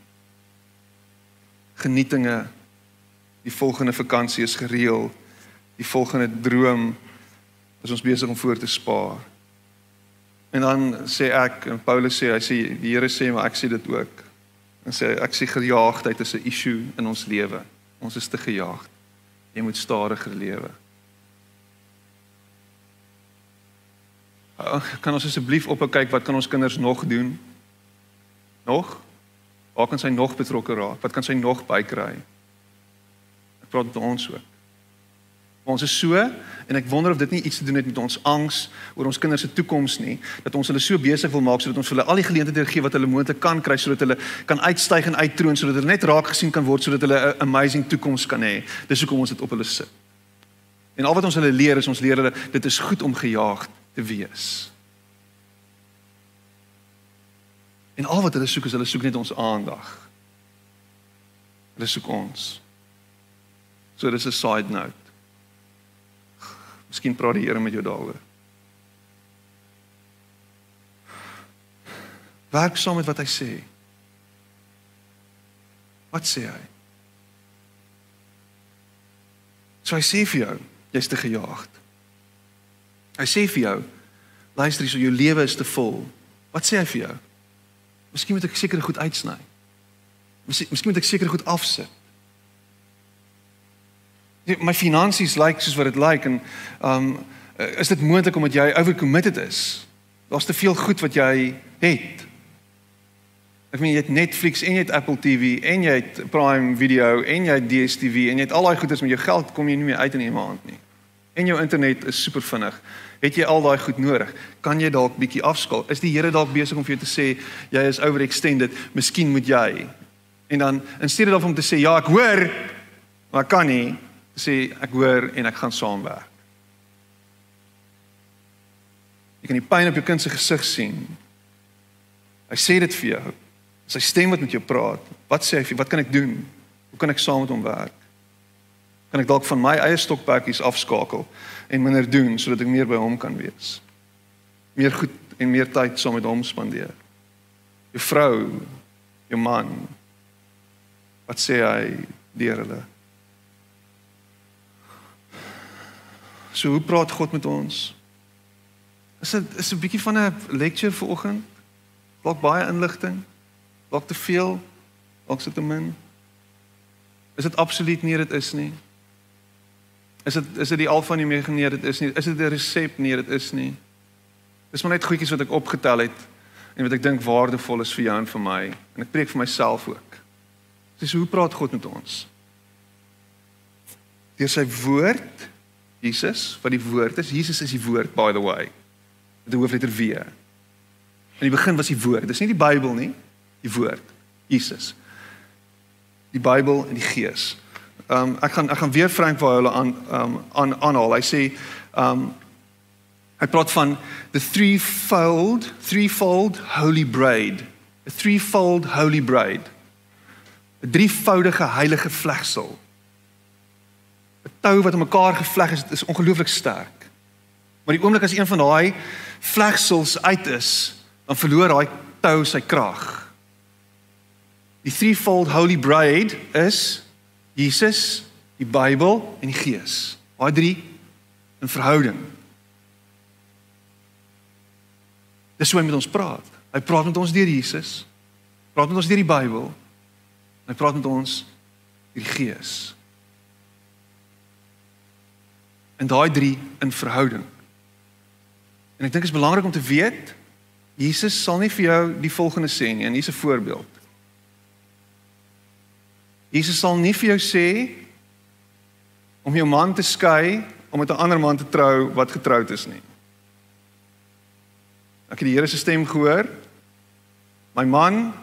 genietinge. Die volgende vakansie is gereël. Die volgende droom is ons besig om voor te spaar. En dan sê ek en Paulus sê hy sê die Here sê maar ek sê dit ook. En sê ek sê gejaagdheid is 'n issue in ons lewe. Ons is te gejaagd. Jy moet stadiger lewe. Kan ons asseblief op kyk wat kan ons kinders nog doen? Nog? Waar kan sy nog betrokke raak? Wat kan sy nog bykry? Ek praat met ons ook. Ons is so en ek wonder of dit nie iets te doen het met ons angs oor ons kinders se toekoms nie, dat ons hulle so besig wil maak sodat ons hulle al die geleenthede gee wat hulle moontlik kan kry sodat hulle kan uitstyg en uittroon sodat hulle net raak gesien kan word sodat hulle 'n amazing toekoms kan hê. Dis hoekom ons dit op hulle sit. En al wat ons hulle leer is ons leer hulle dit is goed om gejaagd te wees. En al wat hulle soek is hulle soek net ons aandag. Hulle soek ons. So dis 'n side note. Miskien praat die Here met jou daaroor. Werk saam met wat hy sê. Wat sê hy? So hy sê vir jou, jy's te gejaagd. Hy sê vir jou, luister hier, so jou lewe is te vol. Wat sê hy vir jou? Miskien moet ek seker goed uitsny. Miskien moet ek seker goed afsit my finansies lyk like soos wat dit lyk like, en um is dit moontlik omdat jy overcommitted is? Daar's te veel goed wat jy het. Ek meen jy het Netflix en jy het Apple TV en jy het Prime Video en jy het DStv en jy het al daai goeders met jou geld kom jy nie meer uit in 'n maand nie. En jou internet is super vinnig. Het jy al daai goed nodig? Kan jy dalk bietjie afskaal? Is die Here dalk besig om vir jou te sê jy is overextended? Miskien moet jy. En dan in steede daarvan om te sê ja, ek hoor, maar kan nie, sê ek hoor en ek gaan saamwerk. Jy kan die pyn op jou kind se gesig sien. Hy sê dit vir jou. Sy stem wat met jou praat. Wat sê hy vir wat kan ek doen? Hoe kan ek saam met hom werk? Kan ek dalk van my eie stokperdjies afskakel en minder doen sodat ek meer by hom kan wees? Meer goed en meer tyd saam met hom spandeer. Jou vrou, jou man. Wat sê hy deur hulle? So hoe praat God met ons? Is dit is 'n bietjie van 'n lecture vir oggend? Dalk baie inligting? Dalk te veel? Dalk se te min? Is dit absoluut nie dit is nie? Is dit is dit die alfa en omega nee dit is nie? Is dit 'n resep nee dit is nie? Dis maar net goedjies wat ek opgetel het en wat ek dink waardevol is vir jou en vir my en ek preek vir myself ook. Dis hoe praat God met ons? Deur sy woord Jesus, wat die woord is. Jesus is die woord by the way. 'n hoofletter W. In die begin was die woord. Dis nie die Bybel nie, die woord. Jesus. Die Bybel en die Gees. Ehm um, ek gaan ek gaan weer Frank waar hulle aan ehm um, aan aanhaal. Hy sê ehm um, hy praat van the threefold, threefold holy braid. A threefold holy braid. 'n Drievoudige heilige vlegsel. Tou wat aan mekaar gevleg is, is ongelooflik sterk. Maar die oomblik as een van daai vlegsels uit is, dan verloor daai tou sy krag. Die threefold holy braid is Jesus, die Bybel en die Gees. Daai drie in verhouding. Dis hoe hy met ons praat. Hy praat met ons deur Jesus. Praat met ons deur die Bybel. Hy praat met ons deur die Gees. In daai drie in verhouding. En ek dink dit is belangrik om te weet Jesus sal nie vir jou die volgende sê nie en hier's 'n voorbeeld. Jesus sal nie vir jou sê om jou man te skei om met 'n ander man te trou wat getroud is nie. Ek het die Here se stem gehoor. My man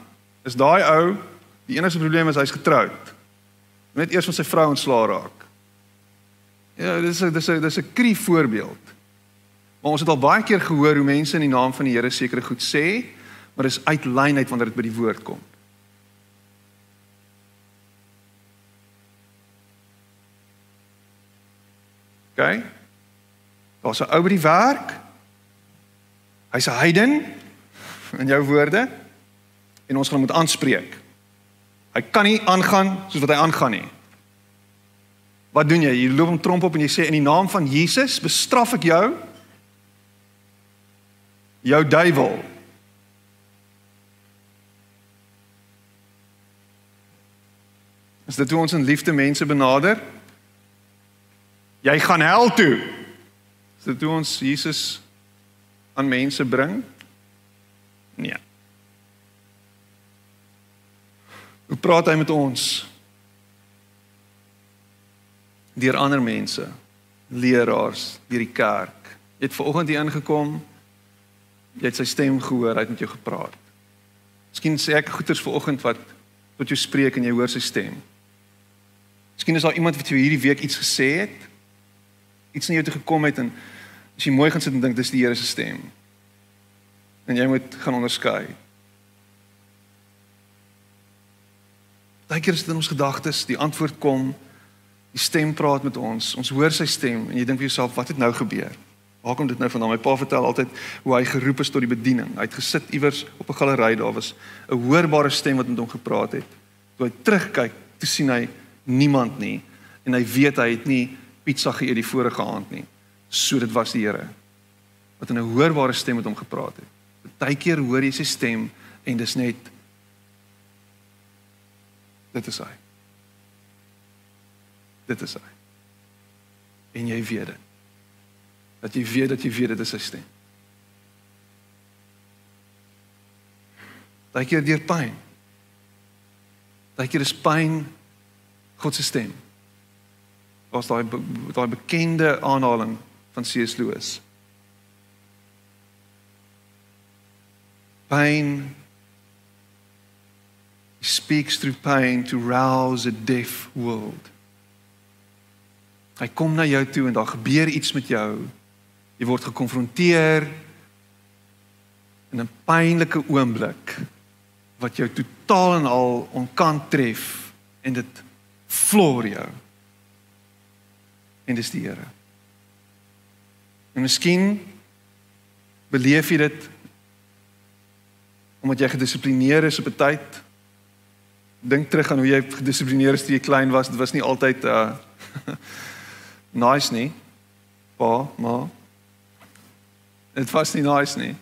is daai ou, die enigste probleem is hy's getroud. Net eers van sy vrou ontslaa raak. Ja, dis 'n dis 'n dis 'n krie voorbeeld. Maar ons het al baie keer gehoor hoe mense in die naam van die Here sekere goed sê, maar dis uit lyn uit wanneer dit by die woord kom. OK? Daar's 'n ou by die werk. Hy's 'n heiden in jou woorde en ons gaan hom moet aanspreek. Hy kan nie aangaan soos wat hy aangaan nie. Wat doen jy? Jy loop hom tromp op en jy sê in die naam van Jesus bestraf ek jou. Jou duiwel. Is dit hoe ons in liefde mense benader? Jy gaan hel toe. Is dit hoe ons Jesus aan mense bring? Nee. Hoe praat hy met ons? Deur ander mense, leraars, deur die kerk. Jy het vanoggend hier ingekom. Jy het sy stem gehoor, hy het met jou gepraat. Miskien sê ek goeters vanoggend wat tot jou spreek en jy hoor sy stem. Miskien is daar iemand wat vir hierdie week iets gesê het. Iets na jou toe gekom het en as jy mooi gaan sit en dink dis die Here se stem. En jy moet gaan onderskei. Daai keer is dit in ons gedagtes, die antwoord kom, die stem praat met ons. Ons hoor sy stem en jy dink vir jouself, wat het nou gebeur? Waar kom dit nou vandaan? My pa vertel altyd hoe hy geroep is tot die bediening. Hy het gesit iewers op 'n galery, daar was 'n hoorbare stem wat met hom gepraat het. Toe hy terugkyk, toe sien hy niemand nie en hy weet hy het nie pizza geëet die vorige aand nie. So dit was die Here wat in 'n hoorbare stem met hom gepraat het. Partykeer hoor jy sy stem en dis net dit is hy. Dit is hy. En jy weet dit. Dat jy weet dat jy weet dit is sy stem. Partykeer deur pyn. Partykeer is pyn God se stem. Was daai daai bekende aanhaling van C.S. Lewis. Pain speaks through pain to rouse a deaf world. Hy kom na jou toe en daar gebeur iets met jou. Jy word gekonfronteer in 'n pynlike oomblik wat jou totaal en al onkant tref en dit floor jou. En dis die Here. En miskien beleef jy dit omdat jy gedissiplineer is op 'n tyd. Dink terug aan hoe jy gedissiplineer is toe jy klein was. Dit was nie altyd uh nice nie. Pa, ma. Dit was nie nice nie.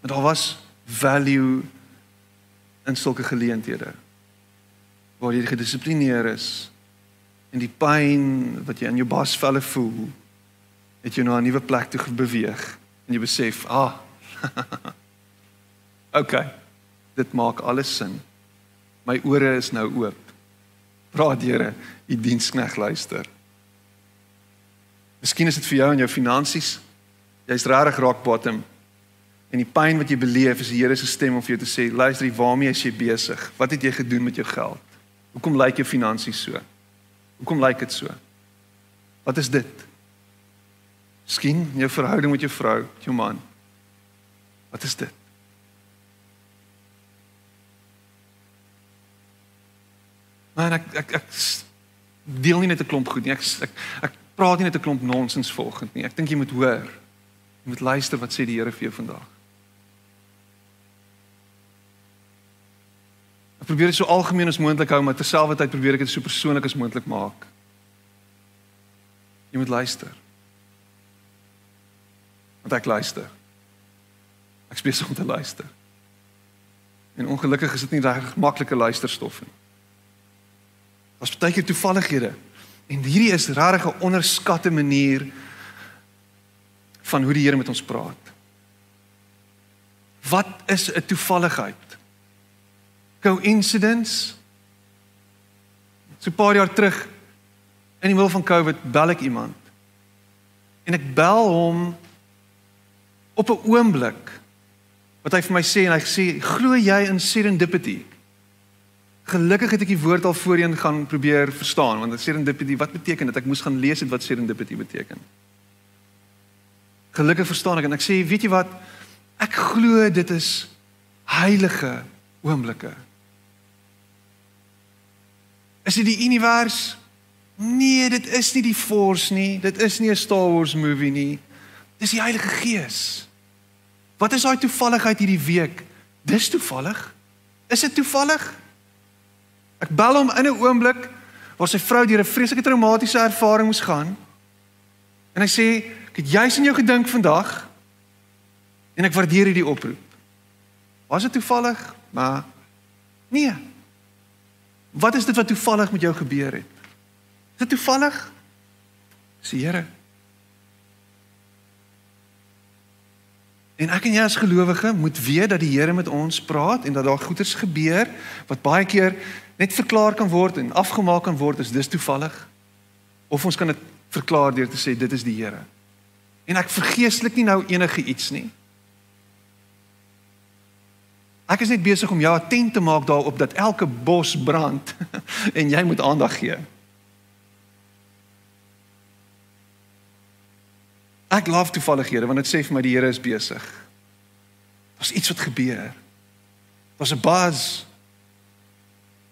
Maar daar was value in sulke geleenthede waar jy gedissiplineer is en die pyn wat jy in jou basvelle voel het jou na 'n nuwe plek toe beweeg en jy besef ah okay dit maak alles sin my ore is nou oop praat Here u dienskneg luister Miskien is dit vir jou en jou finansies jy's regtig raak bottom en die pyn wat jy beleef is die Here se stem om vir jou te sê luister waarmee is jy besig wat het jy gedoen met jou geld Hoekom lyk jou finansies so? Hoekom lyk dit so? Wat is dit? Miskien jou verhouding met jou vrou, met jou man. Wat is dit? Maar ek ek ek deel nie net 'n klomp goed nie. Ek ek ek praat nie net 'n klomp nonsens volgens nie. Ek dink jy moet hoor. Jy moet luister wat sê die Here vir jou vandag. probeer dit so algemeen as moontlik hou, maar terselfdertyd probeer ek dit so persoonlik as moontlik maak. Jy moet luister. Want ek luister. Ek spesiaal om te luister. En ongelukkig is dit nie regtig maklike luisterstof nie. Was baie keer toevallighede. En hierdie is regtig 'n onderskatte manier van hoe die Here met ons praat. Wat is 'n toevalligheid? coincidence. So 'n paar jaar terug in die middel van COVID bel ek iemand. En ek bel hom op 'n oomblik wat hy vir my sê en hy sê glo jy in serendipity? Gelukkig het ek die woord al voorheen gaan probeer verstaan want serendipity wat beteken dit? Ek moes gaan lees wat serendipity beteken. Gelukkig verstaan ek en ek sê weet jy wat? Ek glo dit is heilige oomblikke. Is dit die univers? Nee, dit is nie die force nie. Dit is nie 'n Star Wars movie nie. Dis die Heilige Gees. Wat is daai toevalligheid hierdie week? Dis toevallig? Is dit toevallig? Ek bel hom in 'n oomblik waar sy vrou deur 'n vreeslike traumatiese ervaring moes gaan. En hy sê, "Ek het juis aan jou gedink vandag en ek waardeer hierdie oproep." Was dit toevallig? Maar nee. Wat is dit wat toevallig met jou gebeur het? Is dit toevallig? Dis die Here. En ek en jy as gelowige moet weet dat die Here met ons praat en dat daar goeders gebeur wat baie keer net verklaar kan word en afgemaak kan word as dis toevallig. Of ons kan dit verklaar deur te sê dit is die Here. En ek vergeestelik nie nou enige iets nie. Ek is net besig om jou attent te maak daarop dat elke bos brand en jy moet aandag gee. Ek love toevallighede want dit sê vir my die Here is besig. Daar's iets wat gebeur. Daar's 'n buzz.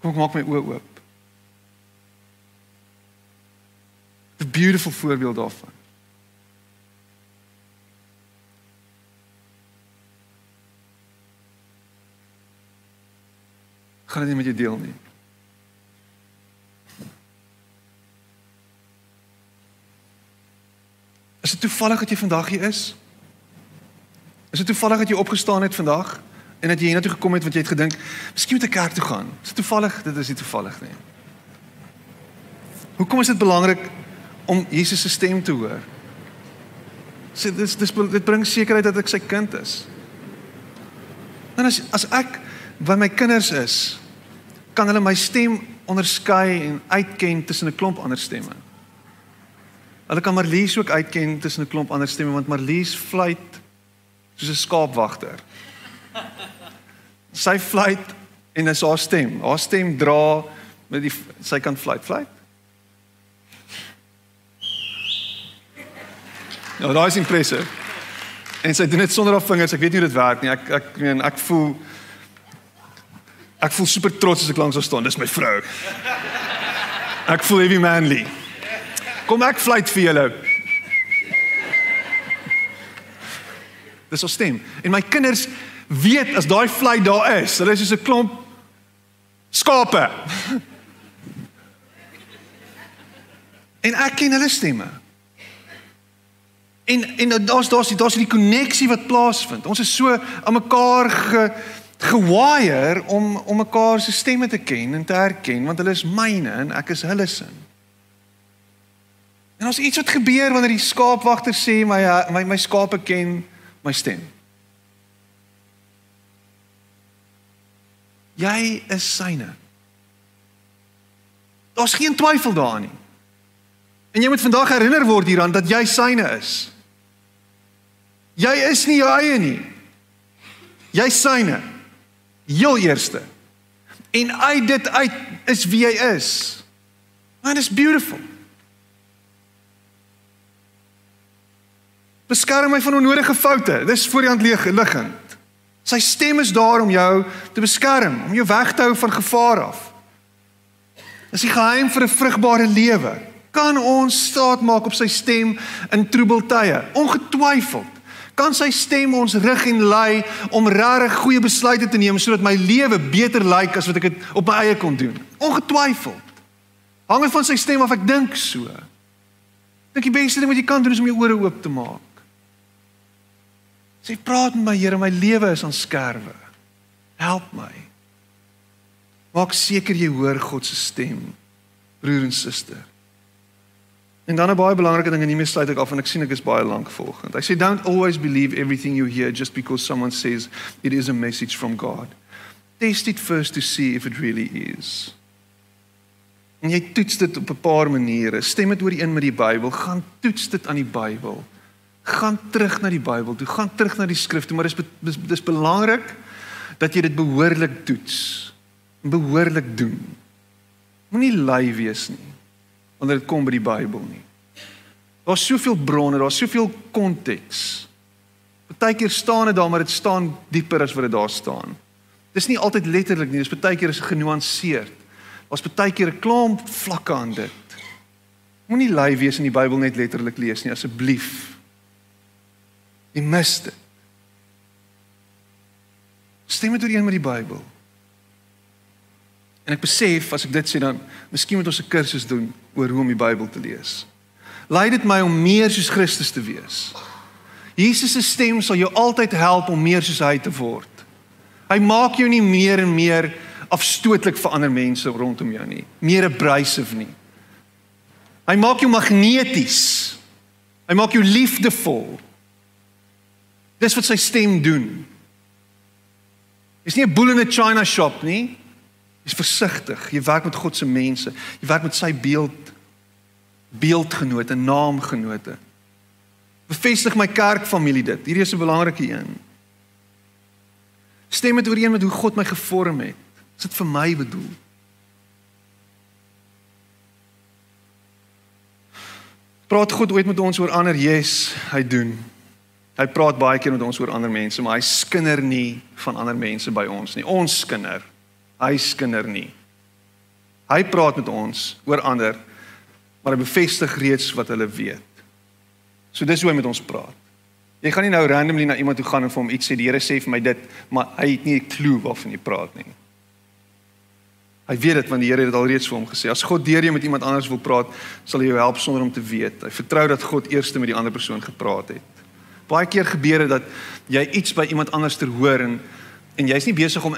Kom ek maak my oë oop. 'n Beautiful voorbeeld daarvan. Gaan dit nie met jou deel nie. Is dit toevallig dat jy vandag hier is? Is dit toevallig dat jy opgestaan het vandag en dat jy hiernatoe gekom het want jy het gedink, "Miskien moet ek kerk toe gaan." Is dit toevallig? Dit is nie toevallig nie. Hoekom is dit belangrik om Jesus se stem te hoor? Sê dis dis dit bring sekerheid dat ek sy kind is. En as as ek by my kinders is, kan hulle my stem onderskei en uitken tussen 'n klomp ander stemme. Hulle kan Marlies ook uitken tussen 'n klomp ander stemme want Marlies fluit soos 'n skaapwagter. Sy fluit en dis haar stem. Haar stem dra met die sy kan fluit, fluit. Nou, daai is impressive. En sy doen dit sonder haar vingers. Ek weet nie hoe dit werk nie. Ek ek meen ek voel ek voel super trots as ek langs haar staan. Dis my vrou. Ek voel heavy manly. Kom ek fluit vir julle. Dis ons stem. En my kinders weet as daai fluit daar is, hulle is soos 'n klomp skape. en ek ken hulle stemme. En en daar's daar's daar's die koneksie wat plaasvind. Ons is so aan mekaar ge gewire om om mekaar se stemme te ken en te herken want hulle is myne en ek is hulle se. En as iets wat gebeur wanneer die skaapwagter sê my my my skape ken my stem. Jy is syne. Daar's geen twyfel daarin nie. En jy moet vandag herinner word hieraan dat jy syne is. Jy is nie jou eie nie. Jy syne. Heel eerste. En uit dit uit is wie jy is. Man is beautiful. Beskerm my van onnodige foute. Dis voor die hand liggend. Sy stem is daar om jou te beskerm, om jou weg te hou van gevaar af. Dis die geheim vir 'n vrugbare lewe. Kan ons staat maak op sy stem in troebeltye? Ongetwyfeld. Kan sy stem ons rig en lei om regtig goeie besluite te neem sodat my lewe beter lyk as wat ek dit op my eie kon doen? Ongetwyfeld. Hang dit van sy stem af, ek dink so. Dink die beste ding wat jy kan doen is om jou ore oop te maak. Sê praat met my Here, my lewe is aan skerwe. Help my. Maak seker jy hoor God se stem, broer en suster. En dan 'n baie belangrike ding en hiermee sluit ek af en ek sien ek is baie lank volgend. Hy sê don't always believe everything you hear just because someone says it is a message from God. Test it first to see if it really is. En jy toets dit op 'n paar maniere. Stem dit oor die een met die Bybel, gaan toets dit aan die Bybel gaan terug na die Bybel toe, gaan terug na die skrif toe, maar dis dis, dis belangrik dat jy dit behoorlik toets. Behoorlik doen. Moenie lui wees nie wanneer dit kom by die Bybel nie. Daar's soveel bronne, daar's soveel konteks. Partykeer staan dit daar, maar dit staan dieper as wat dit daar staan. Dis nie altyd letterlik nie, dis partykeer is genuanceerd. Daar's partykeer 'n klomp vlakke aan dit. Moenie lui wees en die Bybel net letterlik lees nie, asseblief. Jy mis dit. Stem met ooreen met die Bybel. En ek besef as ek dit sê dan, miskien moet ons 'n kursus doen oor hoe om die Bybel te lees. Lei dit my om meer soos Christus te wees. Jesus se stem sal jou altyd help om meer soos hy te word. Hy maak jou nie meer en meer afstootlik vir ander mense rondom jou nie, meer abrasive nie. Hy maak jou magneties. Hy maak jou liefdevol. Dis wat sy stem doen. Dis nie 'n boel in 'n china shop nie. Jy's versigtig. Jy werk met God se mense. Jy werk met sy beeld beeldgenote, naamgenote. Bevestig my kerkfamilie dit. Hierdie is 'n belangrike een. Stem dit ooreen met hoe God my gevorm het. Is dit vir my bedoel? Praat God ooit met ons oor ander? Yes, hy doen. Hy praat baie keer met ons oor ander mense, maar hy skinder nie van ander mense by ons nie. Ons skinder hy skinder nie. Hy praat met ons oor ander, maar hy bevestig reeds wat hulle weet. So dis hoe hy met ons praat. Jy gaan nie nou randomly na iemand toe gaan en vir hom iets sê, die Here sê vir my dit, maar hy het nie 'n klou waarvan jy praat nie. Hy weet dit want die Here het dit alreeds vir hom gesê. As God deur jou met iemand anders wil praat, sal hy jou help sonder om te weet. Hy vertrou dat God eers met die ander persoon gepraat het. Baie keer gebeur dit dat jy iets by iemand anders ter hoor en en jy's nie besig om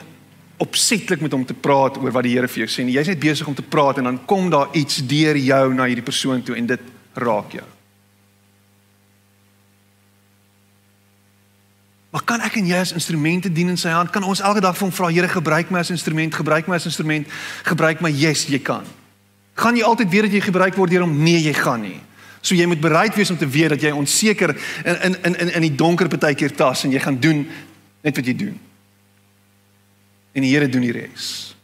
opsetlik met hom te praat oor wat die Here vir jou sê nie. Jy's net besig om te praat en dan kom daar iets deur jou na hierdie persoon toe en dit raak jou. Maar kan ek en jy as instrumente dien in sy hand? Kan ons elke dag vir hom vra, Here, gebruik my as instrument, gebruik my as instrument, gebruik my. Yes, jy kan. Gaan jy altyd weet dat jy gebruik word deur hom? Nee, jy gaan nie. So jy moet bereid wees om te weet dat jy onseker in in in in die donker partykeer tas en jy gaan doen net wat jy doen en die Here doen die res.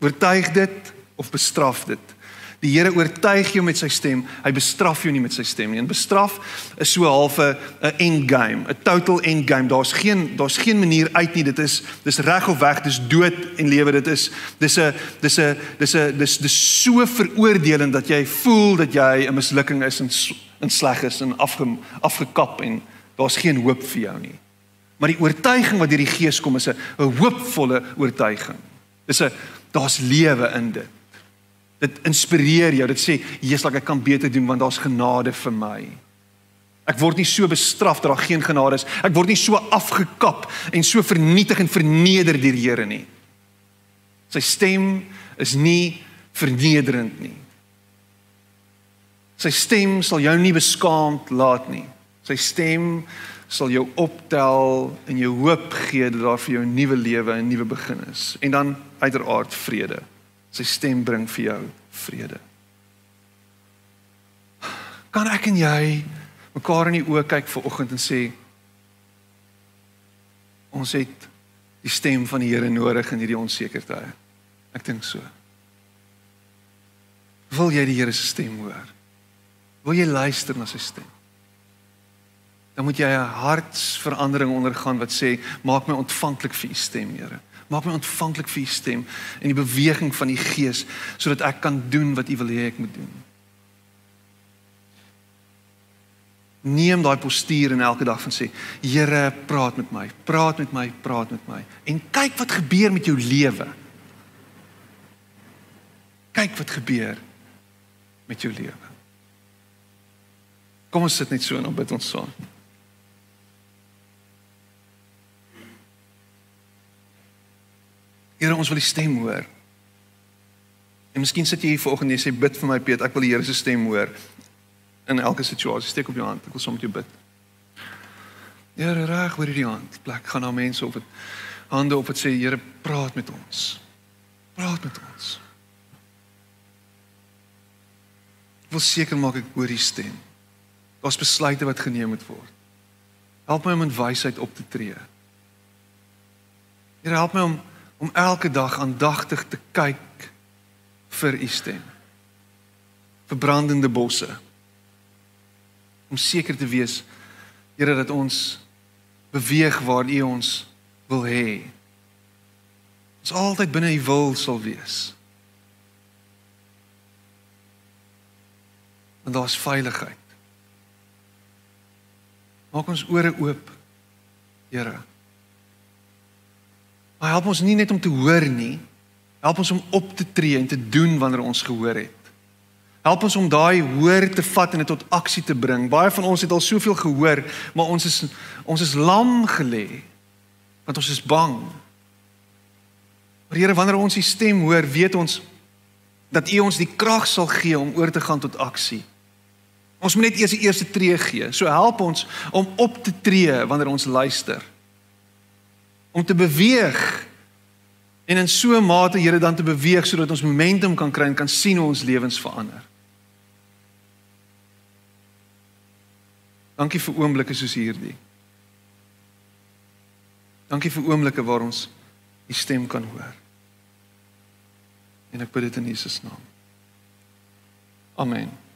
Oortuig dit of bestraf dit. Die Here oortuig jou met sy stem, hy bestraf jou nie met sy stem nie. En bestraf is so half 'n end game, 'n total end game. Daar's geen daar's geen manier uit nie. Dit is dis reg of weg, dis dood en lewe. Dit is dis 'n dis 'n dis 'n dis dis so veroordelend dat jy voel dat jy 'n mislukking is en en sleg is en afge, afgekap en Daar's geen hoop vir jou nie. Maar die oortuiging wat deur die Gees kom is 'n 'n hoopvolle oortuiging. Dis 'n daar's lewe in dit. Dit inspireer jou. Dit sê, "Jesus, ek kan beter doen want daar's genade vir my." Ek word nie so bestraf dat daar geen genade is. Ek word nie so afgekap en so vernietig en verneder deur die Here nie. Sy stem is nie vernederend nie. Sy stem sal jou nie beskaamd laat nie. Sy stem sal jou optel en jou hoop gee dat daar vir jou 'n nuwe lewe en 'n nuwe begin is. En dan uiteraard vrede. Sy stem bring vir jou vrede. Kan ek en jy mekaar in die oë kyk ver oggend en sê ons het die stem van die Here nodig in hierdie onsekerheid. Ek dink so. Wil jy die Here se stem hoor? Wil jy luister na sy stem? dan moet jy 'n hartsverandering ondergaan wat sê maak my ontvanklik vir u stem, Here. Maak my ontvanklik vir u stem en die beweging van die Gees sodat ek kan doen wat u wil hê ek moet doen. Neem daai postuur en elke dag van sê, Here, praat met my, praat met my, praat met my en kyk wat gebeur met jou lewe. Kyk wat gebeur met jou lewe. Kom ons sit net so en dan bid ons saam. Here, ons wil die stem hoor. En miskien sit jy hier vanoggend en jy sê bid vir my Piet, ek wil die Here se stem hoor in elke situasie. Steek op jou hand, ek wil saam met jou bid. Here, reg oor hierdie hand. Plek gaan na mense op dit hande op wat sê Here, praat met ons. Praat met ons. Ek wil seker maak ek hoor die stem. Daar's besluite wat geneem moet word. Help my om in wysheid op te tree. Here, help my om om elke dag aandagtig te kyk vir u stem. Vir brandende bosse. Om seker te wees Here dat ons beweeg waar u ons wil hê. Ons altyd binne u wil sal wees. Want daar's veiligheid. Maak ons ore oop, Here Maar help ons nie net om te hoor nie. Help ons om op te tree en te doen wanneer ons gehoor het. Help ons om daai hoor te vat en dit tot aksie te bring. Baie van ons het al soveel gehoor, maar ons is ons is lam gelê want ons is bang. Maar Here, wanneer ons U stem hoor, weet ons dat U ons die krag sal gee om oor te gaan tot aksie. Ons moet net eers die eerste tree gee. So help ons om op te tree wanneer ons luister. Om te beweeg en in so 'n mate Here dan te beweeg sodat ons momentum kan kry en kan sien hoe ons lewens verander. Dankie vir oomblikke soos hierdie. Dankie vir oomblikke waar ons u stem kan hoor. En ek bid dit in Jesus naam. Amen.